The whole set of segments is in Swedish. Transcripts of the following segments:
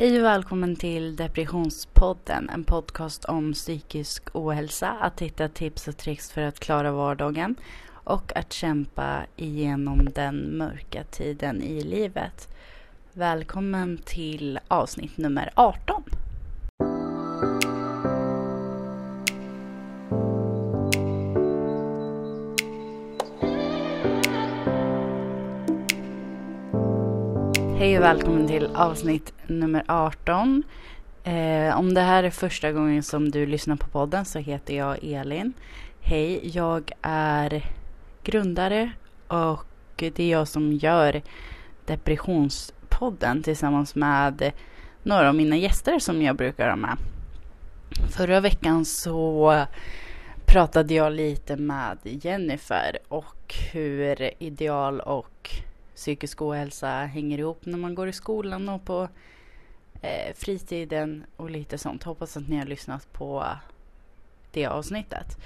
Hej och välkommen till Depressionspodden, en podcast om psykisk ohälsa, att hitta tips och tricks för att klara vardagen och att kämpa igenom den mörka tiden i livet. Välkommen till avsnitt nummer 18. Hej och välkommen till avsnitt nummer 18. Eh, om det här är första gången som du lyssnar på podden så heter jag Elin. Hej, jag är grundare och det är jag som gör Depressionspodden tillsammans med några av mina gäster som jag brukar ha med. Förra veckan så pratade jag lite med Jennifer och hur ideal och psykisk ohälsa hänger ihop när man går i skolan och på eh, fritiden och lite sånt. Hoppas att ni har lyssnat på det avsnittet.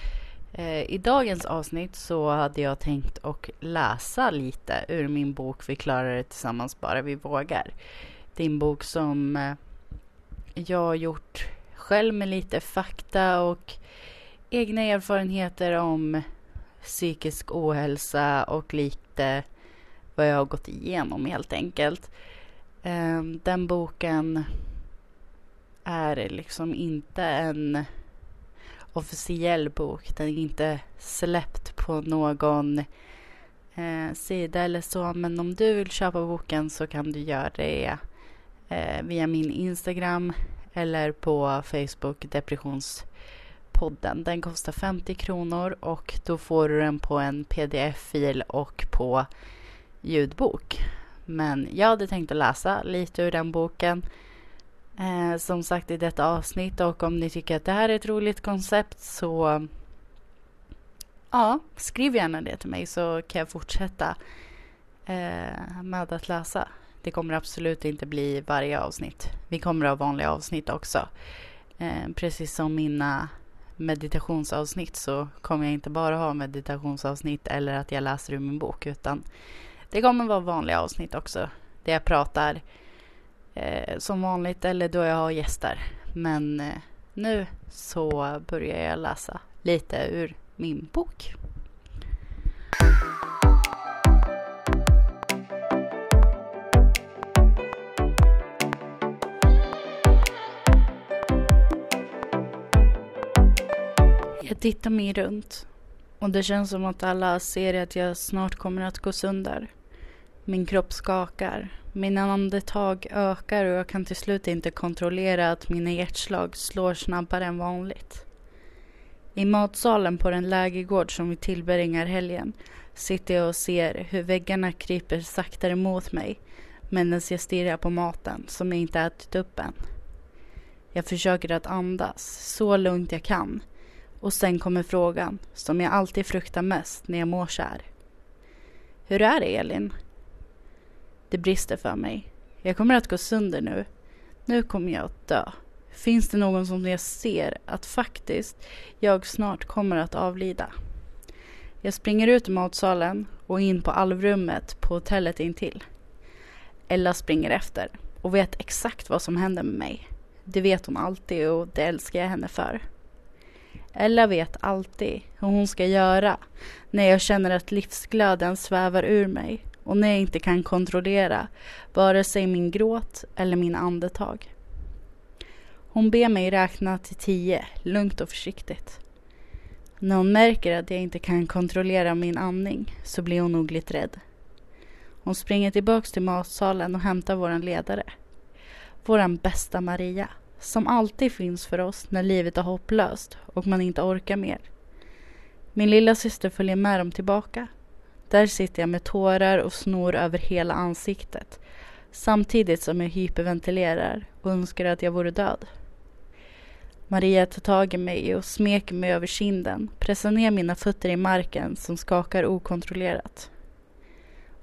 Eh, I dagens avsnitt så hade jag tänkt att läsa lite ur min bok Vi klarar det tillsammans bara vi vågar. Din bok som eh, jag har gjort själv med lite fakta och egna erfarenheter om psykisk ohälsa och lite vad jag har gått igenom helt enkelt. Ehm, den boken är liksom inte en officiell bok. Den är inte släppt på någon eh, sida eller så. Men om du vill köpa boken så kan du göra det eh, via min Instagram eller på Facebook Depressionspodden. Den kostar 50 kronor och då får du den på en pdf-fil och på ljudbok. Men jag hade tänkt att läsa lite ur den boken. Eh, som sagt i detta avsnitt och om ni tycker att det här är ett roligt koncept så ja, skriv gärna det till mig så kan jag fortsätta eh, med att läsa. Det kommer absolut inte bli varje avsnitt. Vi kommer ha vanliga avsnitt också. Eh, precis som mina meditationsavsnitt så kommer jag inte bara ha meditationsavsnitt eller att jag läser ur min bok utan det kommer vara vanliga avsnitt också. Där jag pratar eh, som vanligt eller då jag har gäster. Men eh, nu så börjar jag läsa lite ur min bok. Jag tittar mig runt och det känns som att alla ser att jag snart kommer att gå sönder. Min kropp skakar. Mina andetag ökar och jag kan till slut inte kontrollera att mina hjärtslag slår snabbare än vanligt. I matsalen på den lägergård som vi tillbringar helgen sitter jag och ser hur väggarna kryper saktare mot mig medan jag stirrar på maten som jag inte ätit upp än. Jag försöker att andas så lugnt jag kan och sen kommer frågan som jag alltid fruktar mest när jag mår så här. Hur är det Elin? Det brister för mig. Jag kommer att gå sönder nu. Nu kommer jag att dö. Finns det någon som jag ser att faktiskt jag snart kommer att avlida? Jag springer ut ur matsalen och in på alvrummet på hotellet intill. Ella springer efter och vet exakt vad som händer med mig. Det vet hon alltid och det älskar jag henne för. Ella vet alltid hur hon ska göra när jag känner att livsglöden svävar ur mig och när jag inte kan kontrollera vare sig min gråt eller min andetag. Hon ber mig räkna till tio, lugnt och försiktigt. När hon märker att jag inte kan kontrollera min andning så blir hon nog lite rädd. Hon springer tillbaks till matsalen och hämtar våran ledare. Våran bästa Maria, som alltid finns för oss när livet är hopplöst och man inte orkar mer. Min lilla syster följer med dem tillbaka där sitter jag med tårar och snor över hela ansiktet samtidigt som jag hyperventilerar och önskar att jag vore död. Maria tar tag i mig och smeker mig över kinden, pressar ner mina fötter i marken som skakar okontrollerat.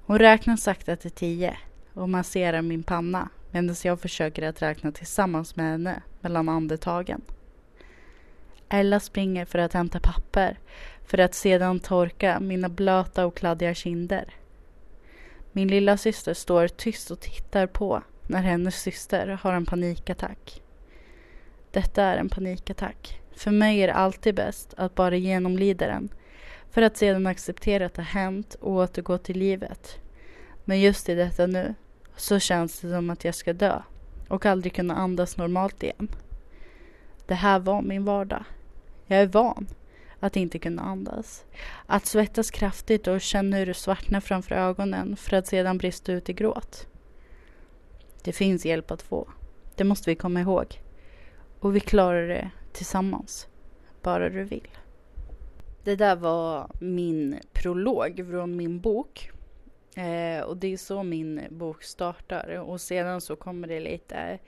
Hon räknar sakta till tio och masserar min panna medan jag försöker att räkna tillsammans med henne mellan andetagen. Ella springer för att hämta papper för att sedan torka mina blöta och kladdiga kinder. Min lilla syster står tyst och tittar på när hennes syster har en panikattack. Detta är en panikattack. För mig är det alltid bäst att bara genomlida den för att sedan acceptera att det har hänt och återgå till livet. Men just i detta nu så känns det som att jag ska dö och aldrig kunna andas normalt igen. Det här var min vardag. Jag är van att inte kunna andas. Att svettas kraftigt och känna hur det svartnar framför ögonen för att sedan brista ut i gråt. Det finns hjälp att få. Det måste vi komma ihåg. Och vi klarar det tillsammans. Bara du vill. Det där var min prolog från min bok. Eh, och det är så min bok startar. Och sedan så kommer det lite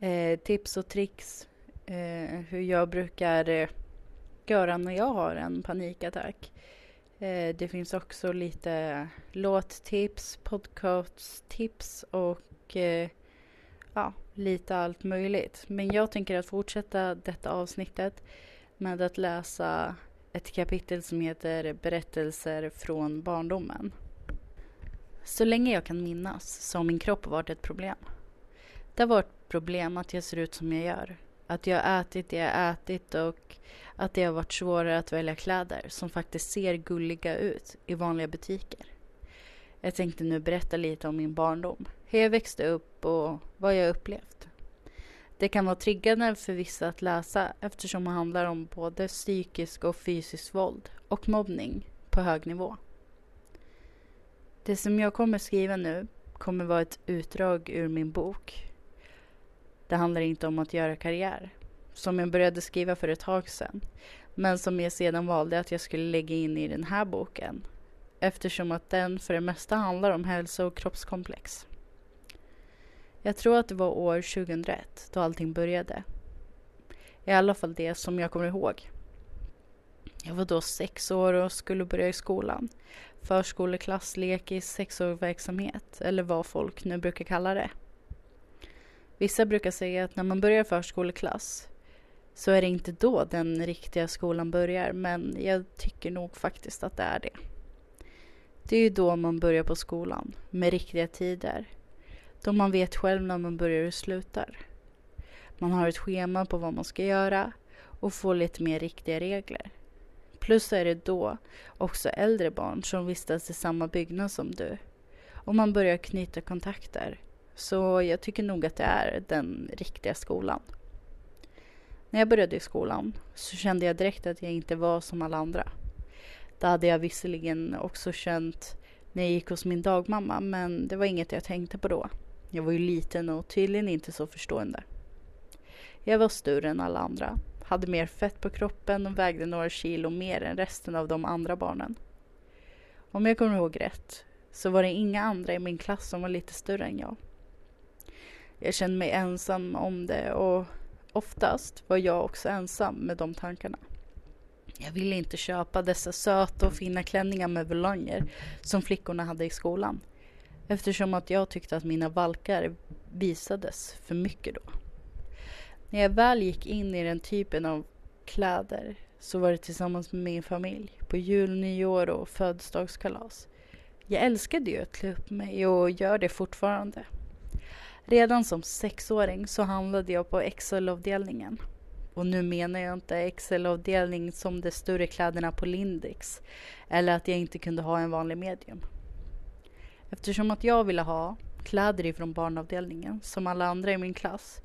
eh, tips och tricks. Eh, hur jag brukar eh, göra när jag har en panikattack. Eh, det finns också lite låttips, podcasttips och eh, ja, lite allt möjligt. Men jag tänker att fortsätta detta avsnittet med att läsa ett kapitel som heter Berättelser från barndomen. Så länge jag kan minnas så har min kropp varit ett problem. Det har varit ett problem att jag ser ut som jag gör. Att jag har ätit det jag har ätit och att det har varit svårare att välja kläder som faktiskt ser gulliga ut i vanliga butiker. Jag tänkte nu berätta lite om min barndom, hur jag växte upp och vad jag upplevt. Det kan vara triggande för vissa att läsa eftersom det handlar om både psykisk och fysisk våld och mobbning på hög nivå. Det som jag kommer skriva nu kommer vara ett utdrag ur min bok. Det handlar inte om att göra karriär, som jag började skriva för ett tag sedan, men som jag sedan valde att jag skulle lägga in i den här boken eftersom att den för det mesta handlar om hälsa och kroppskomplex. Jag tror att det var år 2001 då allting började. I alla fall det som jag kommer ihåg. Jag var då sex år och skulle börja i skolan. Förskoleklass, lekis, sexårsverksamhet eller vad folk nu brukar kalla det. Vissa brukar säga att när man börjar förskoleklass så är det inte då den riktiga skolan börjar men jag tycker nog faktiskt att det är det. Det är ju då man börjar på skolan med riktiga tider. Då man vet själv när man börjar och slutar. Man har ett schema på vad man ska göra och får lite mer riktiga regler. Plus är det då också äldre barn som vistas i samma byggnad som du. Och man börjar knyta kontakter. Så jag tycker nog att det är den riktiga skolan. När jag började i skolan så kände jag direkt att jag inte var som alla andra. Det hade jag visserligen också känt när jag gick hos min dagmamma men det var inget jag tänkte på då. Jag var ju liten och tydligen inte så förstående. Jag var större än alla andra, hade mer fett på kroppen och vägde några kilo mer än resten av de andra barnen. Om jag kommer ihåg rätt så var det inga andra i min klass som var lite större än jag. Jag kände mig ensam om det och oftast var jag också ensam med de tankarna. Jag ville inte köpa dessa söta och fina klänningar med volanger som flickorna hade i skolan. Eftersom att jag tyckte att mina valkar visades för mycket då. När jag väl gick in i den typen av kläder så var det tillsammans med min familj på jul, nyår och födelsedagskalas. Jag älskade ju att klä upp mig och gör det fortfarande. Redan som sexåring så handlade jag på XL-avdelningen. Och nu menar jag inte XL-avdelning som de större kläderna på Lindex eller att jag inte kunde ha en vanlig medium. Eftersom att jag ville ha kläder ifrån barnavdelningen som alla andra i min klass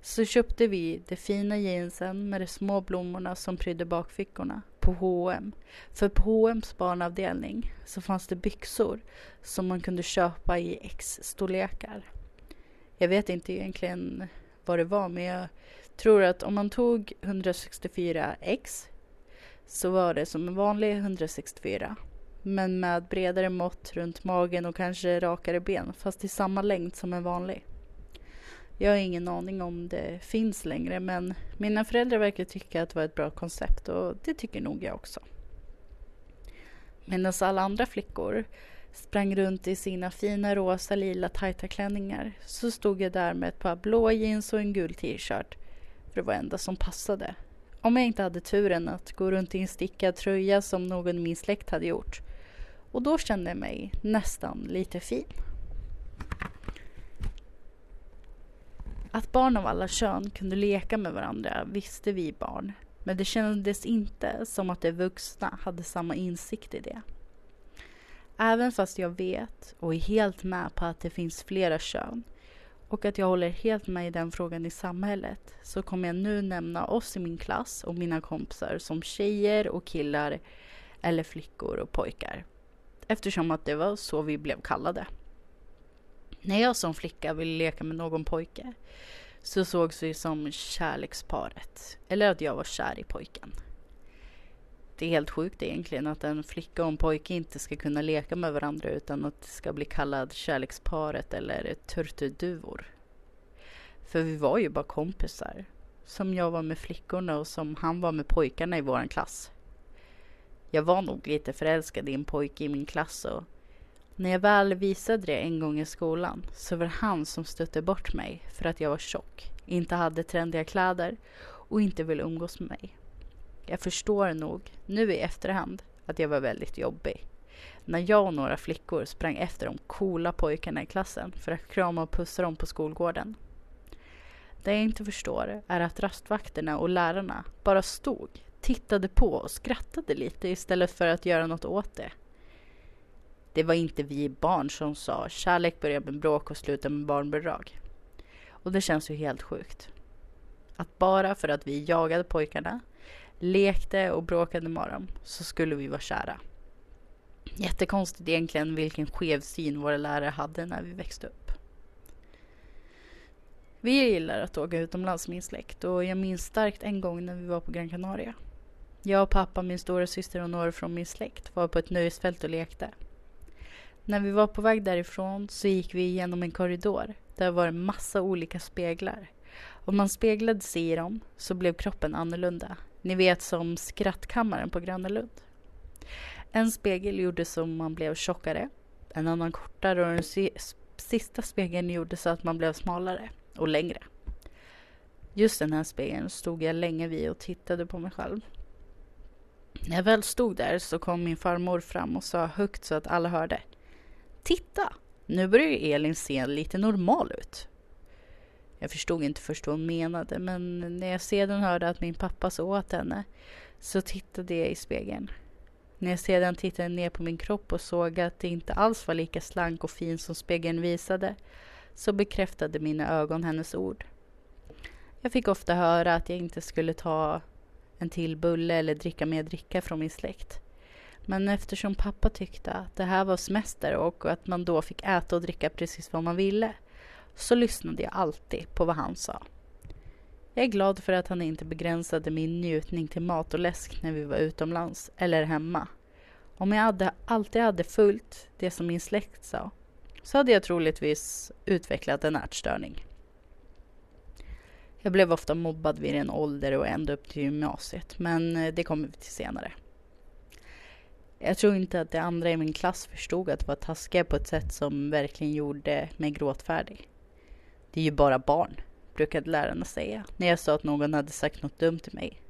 så köpte vi de fina jeansen med de små blommorna som prydde bakfickorna på H&M. För på H&M's barnavdelning så fanns det byxor som man kunde köpa i X-storlekar. Jag vet inte egentligen vad det var men jag tror att om man tog 164X så var det som en vanlig 164 men med bredare mått runt magen och kanske rakare ben fast i samma längd som en vanlig. Jag har ingen aning om det finns längre men mina föräldrar verkar tycka att det var ett bra koncept och det tycker nog jag också. Medan alla andra flickor sprang runt i sina fina rosa lila tajta klänningar så stod jag där med ett par blå jeans och en gul t-shirt. För det var enda som passade. Om jag inte hade turen att gå runt i en stickad tröja som någon i min släkt hade gjort. Och då kände jag mig nästan lite fin. Att barn av alla kön kunde leka med varandra visste vi barn. Men det kändes inte som att de vuxna hade samma insikt i det. Även fast jag vet och är helt med på att det finns flera kön och att jag håller helt med i den frågan i samhället så kommer jag nu nämna oss i min klass och mina kompisar som tjejer och killar eller flickor och pojkar. Eftersom att det var så vi blev kallade. När jag som flicka ville leka med någon pojke så sågs vi som kärleksparet. Eller att jag var kär i pojken. Det är helt sjukt egentligen att en flicka och en pojke inte ska kunna leka med varandra utan att det ska bli kallad kärleksparet eller turturduvor. För vi var ju bara kompisar. Som jag var med flickorna och som han var med pojkarna i vår klass. Jag var nog lite förälskad i en pojke i min klass och när jag väl visade det en gång i skolan så var det han som stötte bort mig för att jag var tjock, inte hade trendiga kläder och inte ville umgås med mig. Jag förstår nog, nu i efterhand, att jag var väldigt jobbig. När jag och några flickor sprang efter de coola pojkarna i klassen för att krama och pussa dem på skolgården. Det jag inte förstår är att rastvakterna och lärarna bara stod, tittade på och skrattade lite istället för att göra något åt det. Det var inte vi barn som sa kärlek börjar med bråk och slutar med barnbidrag. Och det känns ju helt sjukt. Att bara för att vi jagade pojkarna, lekte och bråkade med dem så skulle vi vara kära. Jättekonstigt egentligen vilken skev syn våra lärare hade när vi växte upp. Vi gillar att åka utomlands min släkt och jag minns starkt en gång när vi var på Gran Canaria. Jag och pappa, min stora syster och några från min släkt var på ett nöjesfält och lekte. När vi var på väg därifrån så gick vi igenom en korridor där det var en massa olika speglar. Om man speglade sig i dem så blev kroppen annorlunda. Ni vet som skrattkammaren på Gröna Lund. En spegel gjorde så man blev tjockare, en annan kortare och den sista spegeln gjorde så att man blev smalare och längre. Just den här spegeln stod jag länge vid och tittade på mig själv. När jag väl stod där så kom min farmor fram och sa högt så att alla hörde. Titta! Nu börjar Elin se lite normal ut. Jag förstod inte först vad hon menade men när jag sedan hörde att min pappa sa åt henne så tittade jag i spegeln. När jag sedan tittade ner på min kropp och såg att det inte alls var lika slank och fin som spegeln visade så bekräftade mina ögon hennes ord. Jag fick ofta höra att jag inte skulle ta en till bulle eller dricka mer dricka från min släkt. Men eftersom pappa tyckte att det här var semester och att man då fick äta och dricka precis vad man ville så lyssnade jag alltid på vad han sa. Jag är glad för att han inte begränsade min njutning till mat och läsk när vi var utomlands eller hemma. Om jag hade, alltid hade följt det som min släkt sa så hade jag troligtvis utvecklat en ätstörning. Jag blev ofta mobbad vid en ålder och ända upp till gymnasiet, men eh, det kommer vi till senare. Jag tror inte att de andra i min klass förstod att vara taskiga på ett sätt som verkligen gjorde mig gråtfärdig. Det är ju bara barn, brukade lärarna säga när jag sa att någon hade sagt något dumt till mig.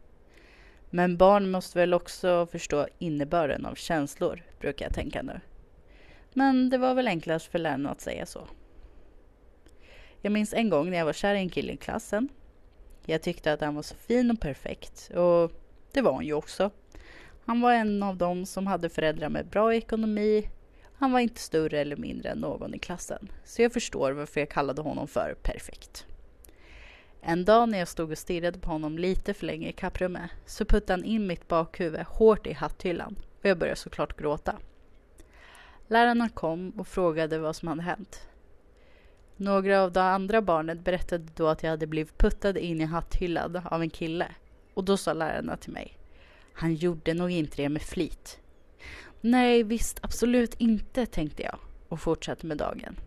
Men barn måste väl också förstå innebörden av känslor, brukar jag tänka nu. Men det var väl enklast för lärarna att säga så. Jag minns en gång när jag var kär i en kille i klassen. Jag tyckte att han var så fin och perfekt och det var han ju också. Han var en av dem som hade föräldrar med bra ekonomi. Han var inte större eller mindre än någon i klassen. Så jag förstår varför jag kallade honom för perfekt. En dag när jag stod och stirrade på honom lite för länge i kapprummet så puttade han in mitt bakhuvud hårt i hatthyllan och jag började såklart gråta. Lärarna kom och frågade vad som hade hänt. Några av de andra barnen berättade då att jag hade blivit puttad in i hatthyllan av en kille och då sa lärarna till mig han gjorde nog inte det med flit. Nej, visst, absolut inte, tänkte jag och fortsatte med dagen.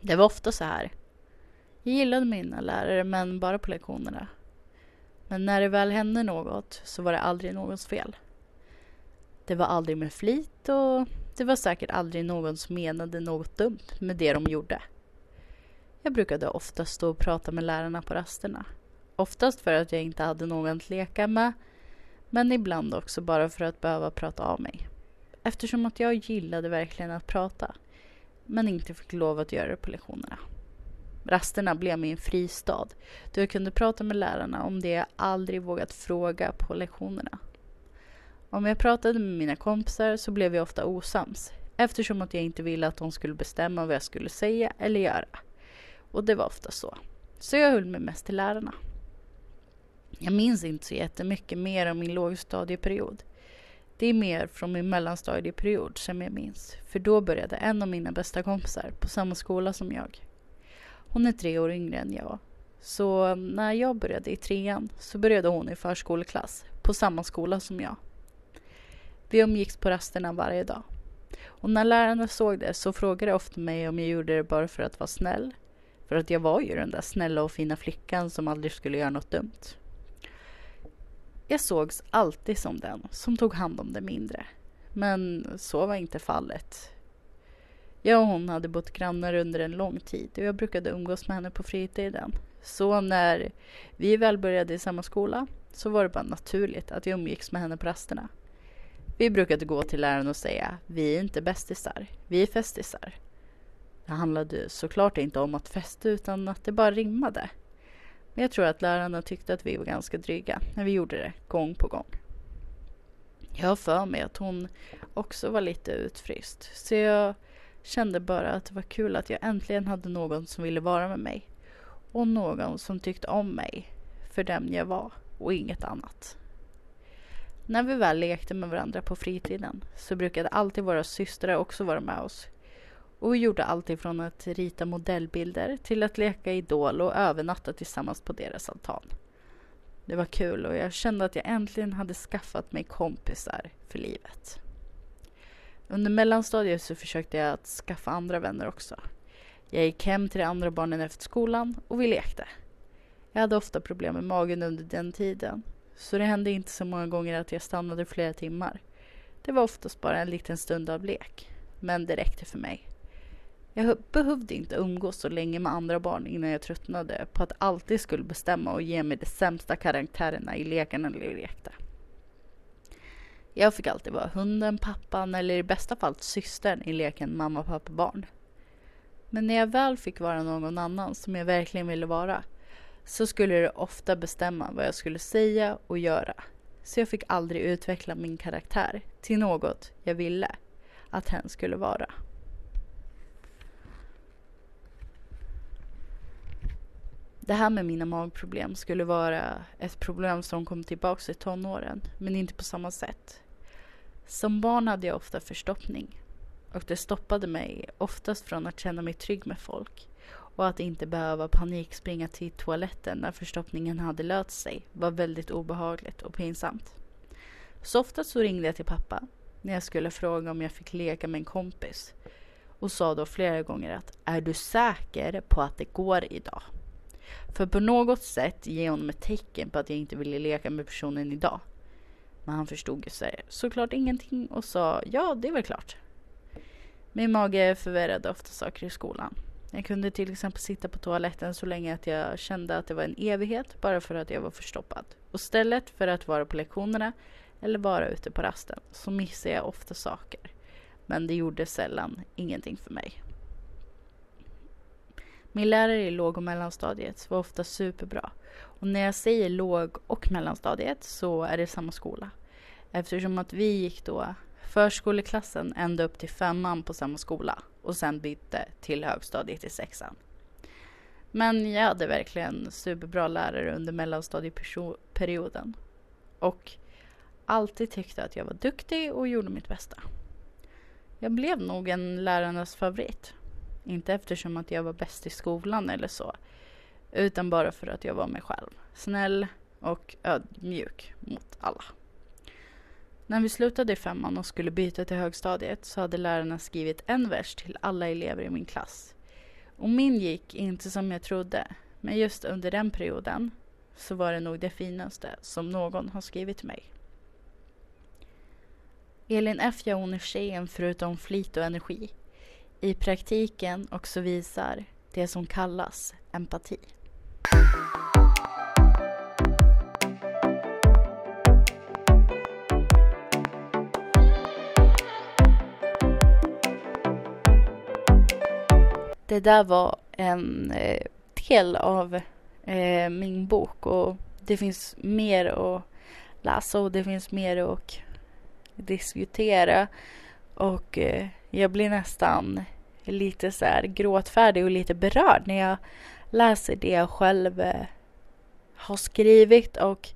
Det var ofta så här. Jag gillade mina lärare, men bara på lektionerna. Men när det väl hände något så var det aldrig någons fel. Det var aldrig med flit och det var säkert aldrig någon som menade något dumt med det de gjorde. Jag brukade ofta stå och prata med lärarna på rasterna. Oftast för att jag inte hade någon att leka med men ibland också bara för att behöva prata av mig. Eftersom att jag gillade verkligen att prata men inte fick lov att göra det på lektionerna. Rasterna blev min fristad då jag kunde prata med lärarna om det jag aldrig vågat fråga på lektionerna. Om jag pratade med mina kompisar så blev vi ofta osams eftersom att jag inte ville att de skulle bestämma vad jag skulle säga eller göra. Och det var ofta så. Så jag höll mig mest till lärarna. Jag minns inte så jättemycket mer om min lågstadieperiod. Det är mer från min mellanstadieperiod som jag minns. För då började en av mina bästa kompisar på samma skola som jag. Hon är tre år yngre än jag. Så mm, när jag började i trean så började hon i förskoleklass på samma skola som jag. Vi umgicks på rasterna varje dag. Och när lärarna såg det så frågade de ofta mig om jag gjorde det bara för att vara snäll. För att jag var ju den där snälla och fina flickan som aldrig skulle göra något dumt. Jag sågs alltid som den som tog hand om det mindre. Men så var inte fallet. Jag och hon hade bott grannar under en lång tid och jag brukade umgås med henne på fritiden. Så när vi väl började i samma skola så var det bara naturligt att jag umgicks med henne på rasterna. Vi brukade gå till läraren och säga vi är inte bästisar, vi är festisar. Det handlade såklart inte om att festa utan att det bara rimmade. Men jag tror att lärarna tyckte att vi var ganska dryga när vi gjorde det gång på gång. Jag har för mig att hon också var lite utfryst. Så jag kände bara att det var kul att jag äntligen hade någon som ville vara med mig. Och någon som tyckte om mig för den jag var och inget annat. När vi väl lekte med varandra på fritiden så brukade alltid våra systrar också vara med oss. Och vi gjorde allt ifrån att rita modellbilder till att leka Idol och övernatta tillsammans på deras altan. Det var kul och jag kände att jag äntligen hade skaffat mig kompisar för livet. Under mellanstadiet så försökte jag att skaffa andra vänner också. Jag gick hem till de andra barnen efter skolan och vi lekte. Jag hade ofta problem med magen under den tiden så det hände inte så många gånger att jag stannade flera timmar. Det var oftast bara en liten stund av lek, men det räckte för mig. Jag behövde inte umgås så länge med andra barn innan jag tröttnade på att alltid skulle bestämma och ge mig de sämsta karaktärerna i lekarna eller lekte. Jag fick alltid vara hunden, pappan eller i bästa fall systern i leken mamma, pappa, barn. Men när jag väl fick vara någon annan som jag verkligen ville vara så skulle det ofta bestämma vad jag skulle säga och göra. Så jag fick aldrig utveckla min karaktär till något jag ville att hen skulle vara. Det här med mina magproblem skulle vara ett problem som kom tillbaka i tonåren, men inte på samma sätt. Som barn hade jag ofta förstoppning och det stoppade mig oftast från att känna mig trygg med folk och att inte behöva panikspringa till toaletten när förstoppningen hade löst sig var väldigt obehagligt och pinsamt. Så ofta så ringde jag till pappa när jag skulle fråga om jag fick leka med en kompis och sa då flera gånger att är du säker på att det går idag? För på något sätt ge honom ett tecken på att jag inte ville leka med personen idag. Men han förstod ju sig såklart ingenting och sa ja, det är väl klart. Min mage förvärrade ofta saker i skolan. Jag kunde till exempel sitta på toaletten så länge att jag kände att det var en evighet bara för att jag var förstoppad. Och istället för att vara på lektionerna eller vara ute på rasten så missade jag ofta saker. Men det gjorde sällan ingenting för mig. Min lärare i låg och mellanstadiet var ofta superbra. Och när jag säger låg och mellanstadiet så är det samma skola. Eftersom att vi gick då förskoleklassen ända upp till femman på samma skola och sen bytte till högstadiet i sexan. Men jag hade verkligen superbra lärare under mellanstadieperioden. Och alltid tyckte att jag var duktig och gjorde mitt bästa. Jag blev nog en lärarnas favorit. Inte eftersom att jag var bäst i skolan eller så. Utan bara för att jag var mig själv. Snäll och ödmjuk mot alla. När vi slutade i femman och skulle byta till högstadiet så hade lärarna skrivit en vers till alla elever i min klass. Och min gick inte som jag trodde, men just under den perioden så var det nog det finaste som någon har skrivit till mig. Elin F. hon är tjejen förutom flit och energi. I praktiken också visar det som kallas empati. Det där var en eh, del av eh, min bok och det finns mer att läsa och det finns mer att diskutera. Och eh, jag blir nästan lite så här gråtfärdig och lite berörd när jag läser det jag själv eh, har skrivit och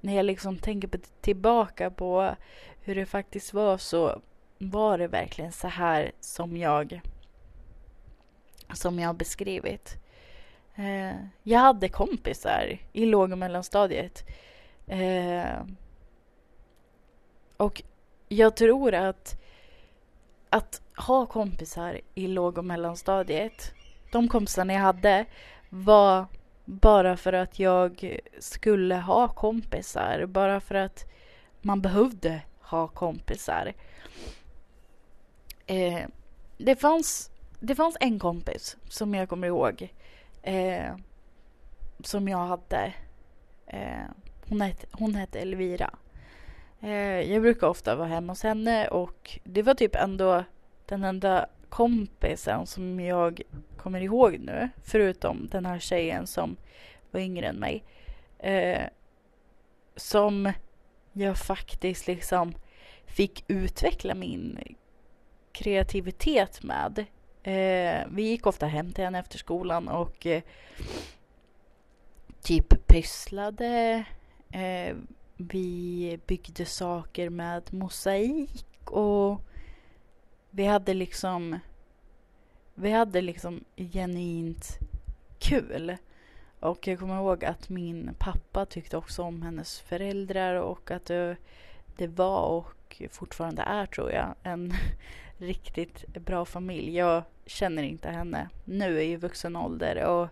när jag liksom tänker på, tillbaka på hur det faktiskt var så var det verkligen så här som jag som jag har beskrivit. Eh, jag hade kompisar i låg och mellanstadiet. Eh, och jag tror att att ha kompisar i låg och mellanstadiet, de kompisarna jag hade var bara för att jag skulle ha kompisar, bara för att man behövde ha kompisar. Eh, det, fanns, det fanns en kompis som jag kommer ihåg eh, som jag hade. Eh, hon, het, hon hette Elvira. Eh, jag brukar ofta vara hemma hos henne och det var typ ändå den enda kompisen som jag kommer ihåg nu, förutom den här tjejen som var yngre än mig, eh, som jag faktiskt liksom fick utveckla min kreativitet med. Eh, vi gick ofta hem till henne efter skolan och eh, typ pysslade. Eh, vi byggde saker med mosaik och vi hade liksom vi hade liksom genuint kul. Och jag kommer ihåg att min pappa tyckte också om hennes föräldrar och att det, det var och fortfarande är tror jag en riktigt bra familj. Jag känner inte henne nu i vuxen ålder och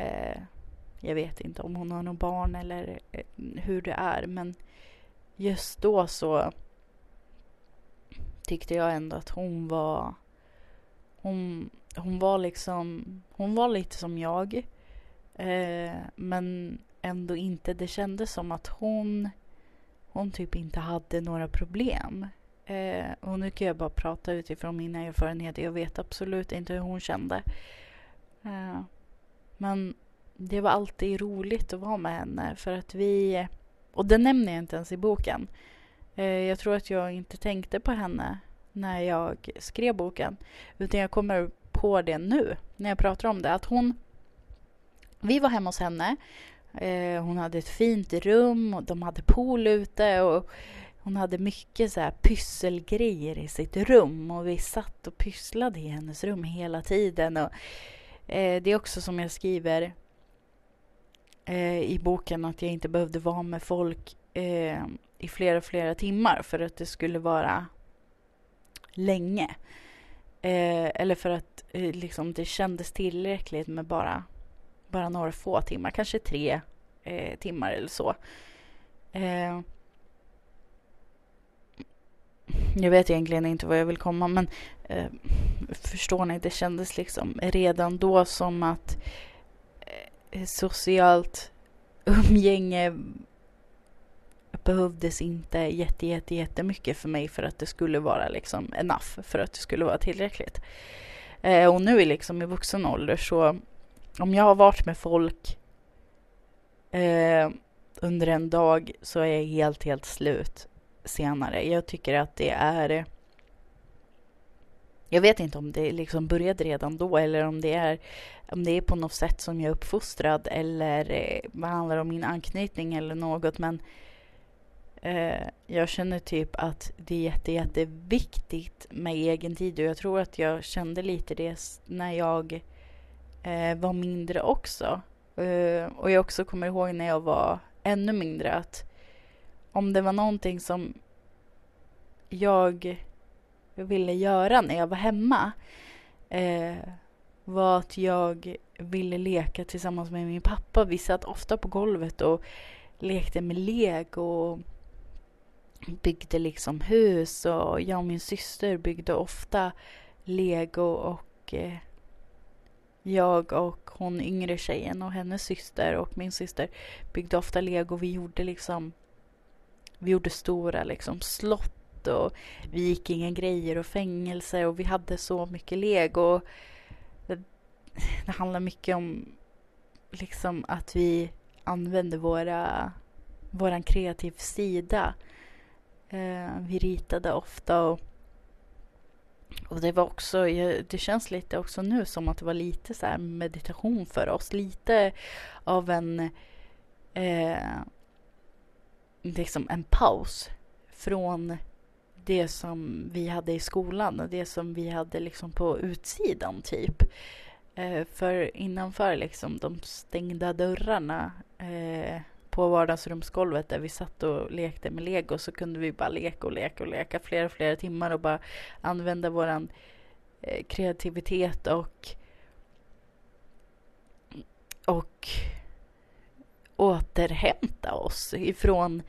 eh, jag vet inte om hon har något barn eller eh, hur det är men just då så tyckte jag ändå att hon var hon, hon var liksom, hon var lite som jag. Eh, men ändå inte, det kändes som att hon, hon typ inte hade några problem. Eh, och nu kan jag bara prata utifrån mina erfarenheter. Jag vet absolut inte hur hon kände. Eh, men det var alltid roligt att vara med henne för att vi, och det nämner jag inte ens i boken. Eh, jag tror att jag inte tänkte på henne när jag skrev boken. Utan jag kommer på det nu när jag pratar om det. Att hon... Vi var hemma hos henne. Eh, hon hade ett fint rum och de hade pool ute. Och hon hade mycket så här pysselgrejer i sitt rum. Och vi satt och pysslade i hennes rum hela tiden. Och, eh, det är också som jag skriver eh, i boken att jag inte behövde vara med folk eh, i flera, flera timmar för att det skulle vara länge. Eh, eller för att eh, liksom, det kändes tillräckligt med bara, bara några få timmar, kanske tre eh, timmar eller så. Eh, jag vet egentligen inte vad jag vill komma men eh, förstår ni, det kändes liksom redan då som att eh, Eh, socialt umgänge behövdes inte jätte, jätte, jättemycket för mig för att det skulle vara liksom enough, för att det skulle vara tillräckligt. Eh, och nu är liksom i vuxen ålder så om jag har varit med folk eh, under en dag så är jag helt, helt slut senare. Jag tycker att det är jag vet inte om det liksom började redan då eller om det är, om det är på något sätt som jag är uppfostrad eller eh, vad handlar om min anknytning eller något men Eh, jag känner typ att det är jätte, jätteviktigt med egen tid och jag tror att jag kände lite det när jag eh, var mindre också. Eh, och jag också kommer ihåg när jag var ännu mindre att om det var någonting som jag ville göra när jag var hemma eh, var att jag ville leka tillsammans med min pappa. Vi satt ofta på golvet och lekte med lego och byggde liksom hus och jag och min syster byggde ofta lego och eh, jag och hon yngre tjejen och hennes syster och min syster byggde ofta lego. Vi gjorde liksom vi gjorde stora liksom slott och vi gick inga grejer och fängelse och vi hade så mycket lego. det handlar mycket om liksom att vi använder våra, våran kreativ sida. Eh, vi ritade ofta och, och det var också, det känns lite också nu som att det var lite så meditation för oss. Lite av en, eh, liksom en paus från det som vi hade i skolan och det som vi hade liksom på utsidan typ. Eh, för innanför liksom de stängda dörrarna eh, på vardagsrumsgolvet där vi satt och lekte med lego så kunde vi bara leka och leka och leka flera och flera timmar och bara använda våran eh, kreativitet och och återhämta oss ifrån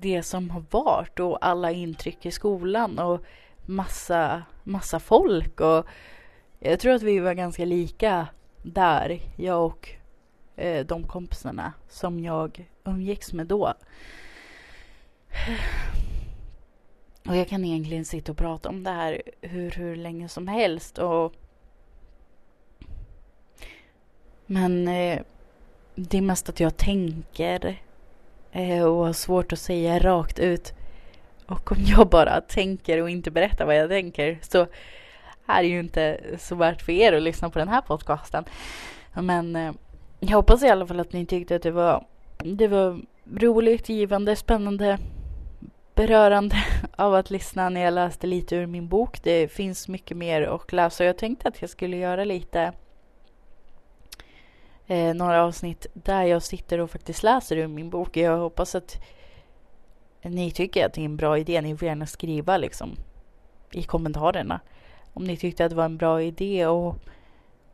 det som har varit och alla intryck i skolan och massa, massa folk och jag tror att vi var ganska lika där, jag och eh, de kompisarna som jag umgicks med då. Och jag kan egentligen sitta och prata om det här hur, hur länge som helst och men eh, det är mest att jag tänker Eh, och har svårt att säga rakt ut. Och om jag bara tänker och inte berättar vad jag tänker så är det ju inte så värt för er att lyssna på den här podcasten. Men eh, jag hoppas i alla fall att ni tyckte att det var, det var roligt, givande, spännande, berörande av att lyssna när jag läste lite ur min bok. Det finns mycket mer att läsa och jag tänkte att jag skulle göra lite eh, några avsnitt där jag sitter och faktiskt läser ur min bok. Jag hoppas att ni tycker att det är en bra idé. Ni får gärna skriva liksom i kommentarerna om ni tyckte att det var en bra idé och,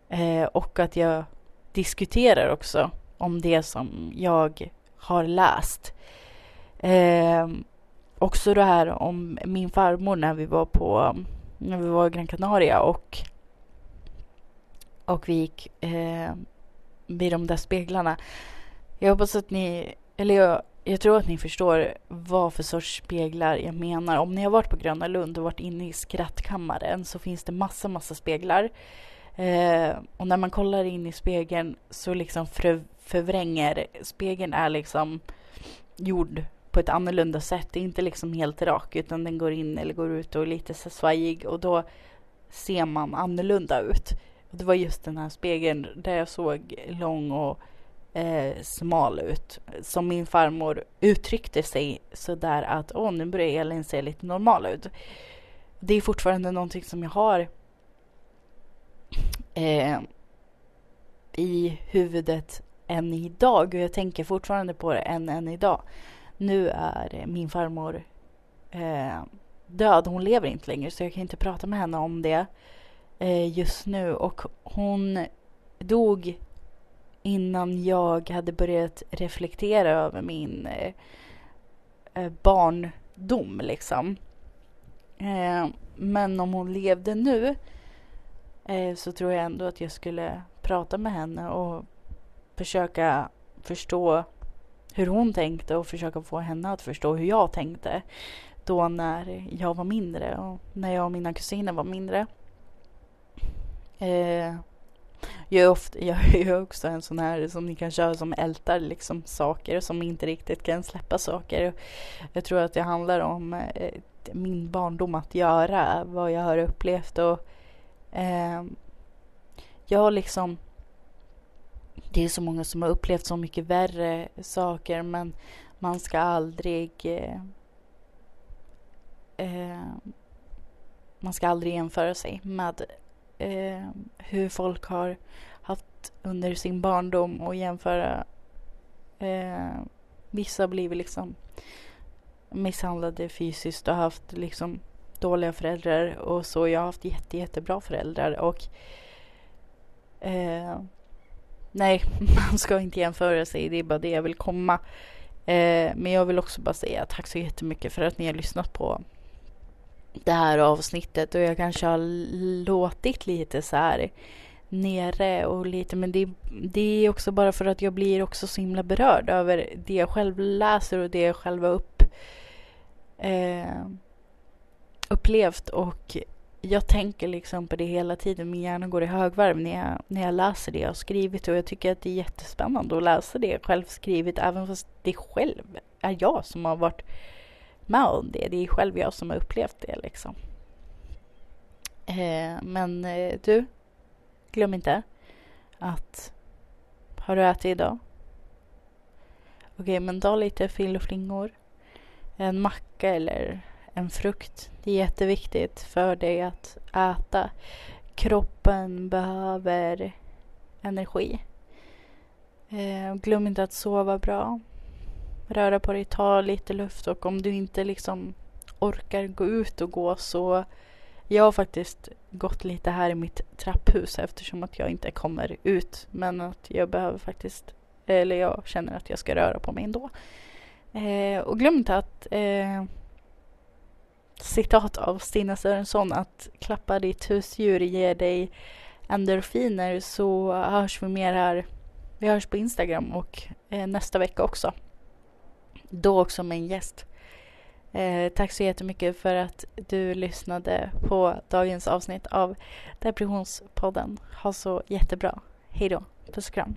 eh, och att jag diskuterar också om det som jag har läst. Eh, också det här om min farmor när vi var på när vi var i Gran Canaria och och vi gick eh, vid de där speglarna. Jag hoppas att ni, eller jag, jag tror att ni förstår vad för sorts speglar jag menar. Om ni har varit på Gröna Lund och varit inne i skrattkammaren så finns det massa, massa speglar. Eh, och när man kollar in i spegeln så liksom för, förvränger, spegeln är liksom gjord på ett annorlunda sätt. Det är inte liksom helt rak utan den går in eller går ut och är lite så svajig och då ser man annorlunda ut. Och det var just den här spegeln där jag såg lång och eh, smal ut. Som min farmor uttryckte sig sådär att åh, nu börjar Elin se lite normal ut. Det är fortfarande någonting som jag har eh, i huvudet än idag och jag tänker fortfarande på det än, än idag. Nu är min farmor eh, död, hon lever inte längre så jag kan inte prata med henne om det eh, Eh, just nu och hon dog innan jag hade börjat reflektera över min eh, eh, barndom liksom. Eh, men om hon levde nu eh, så tror jag ändå att jag skulle prata med henne och försöka förstå hur hon tänkte och försöka få henne att förstå hur jag tänkte då när jag var mindre och när jag och mina kusiner var mindre. Eh, jag är, ofta, jag är också en sån här som ni kanske köra som ältar liksom saker som inte riktigt kan släppa saker. Jag tror att det handlar om eh, min barndom att göra, vad jag har upplevt och eh, jag har liksom det är så många som har upplevt så mycket värre saker men man ska aldrig eh, ehm, man ska aldrig jämföra sig med eh, hur folk har haft under sin barndom och jämföra. Eh, vissa har blivit liksom misshandlade fysiskt och haft liksom dåliga föräldrar och så. Jag har haft jätte, jättebra föräldrar och eh, nej, man ska inte jämföra sig. Det är bara det jag vill komma. Eh, men jag vill också bara säga tack så jättemycket för att ni har lyssnat på det här avsnittet och jag kanske har låtit lite så här nere och lite men det, det är också bara för att jag blir också så himla berörd över det jag själv läser och det jag själv har upp, eh, upplevt och jag tänker liksom på det hela tiden. Min hjärna går i högvarv när jag, när jag läser det jag har skrivit och jag tycker att det är jättespännande att läsa det jag själv skrivit även fast det själv är jag som har varit med om det. Det är själv jag som har upplevt det liksom. Eh, men eh, du, glöm inte att har du ätit idag? Okej, okay, men ta lite fil och flingor. En macka eller en frukt. Det är jätteviktigt för dig att äta. Kroppen behöver energi. Eh, glöm inte att sova bra. Röra på dig, ta lite luft och om du inte liksom orkar gå ut och gå så jag har faktiskt gått lite här i mitt trapphus eftersom att jag inte kommer ut. Men att jag behöver faktiskt, eller jag känner att jag ska röra på mig ändå. Eh, och glöm inte att eh, citat av Stina Sörensson att klappa ditt husdjur ger dig endorfiner så hörs vi mer här. Vi hörs på Instagram och eh, nästa vecka också. Då också med en gäst. Eh, tack så jättemycket för att du lyssnade på dagens avsnitt av Depressionspodden. Ha så jättebra. Hej då. Puss och kram.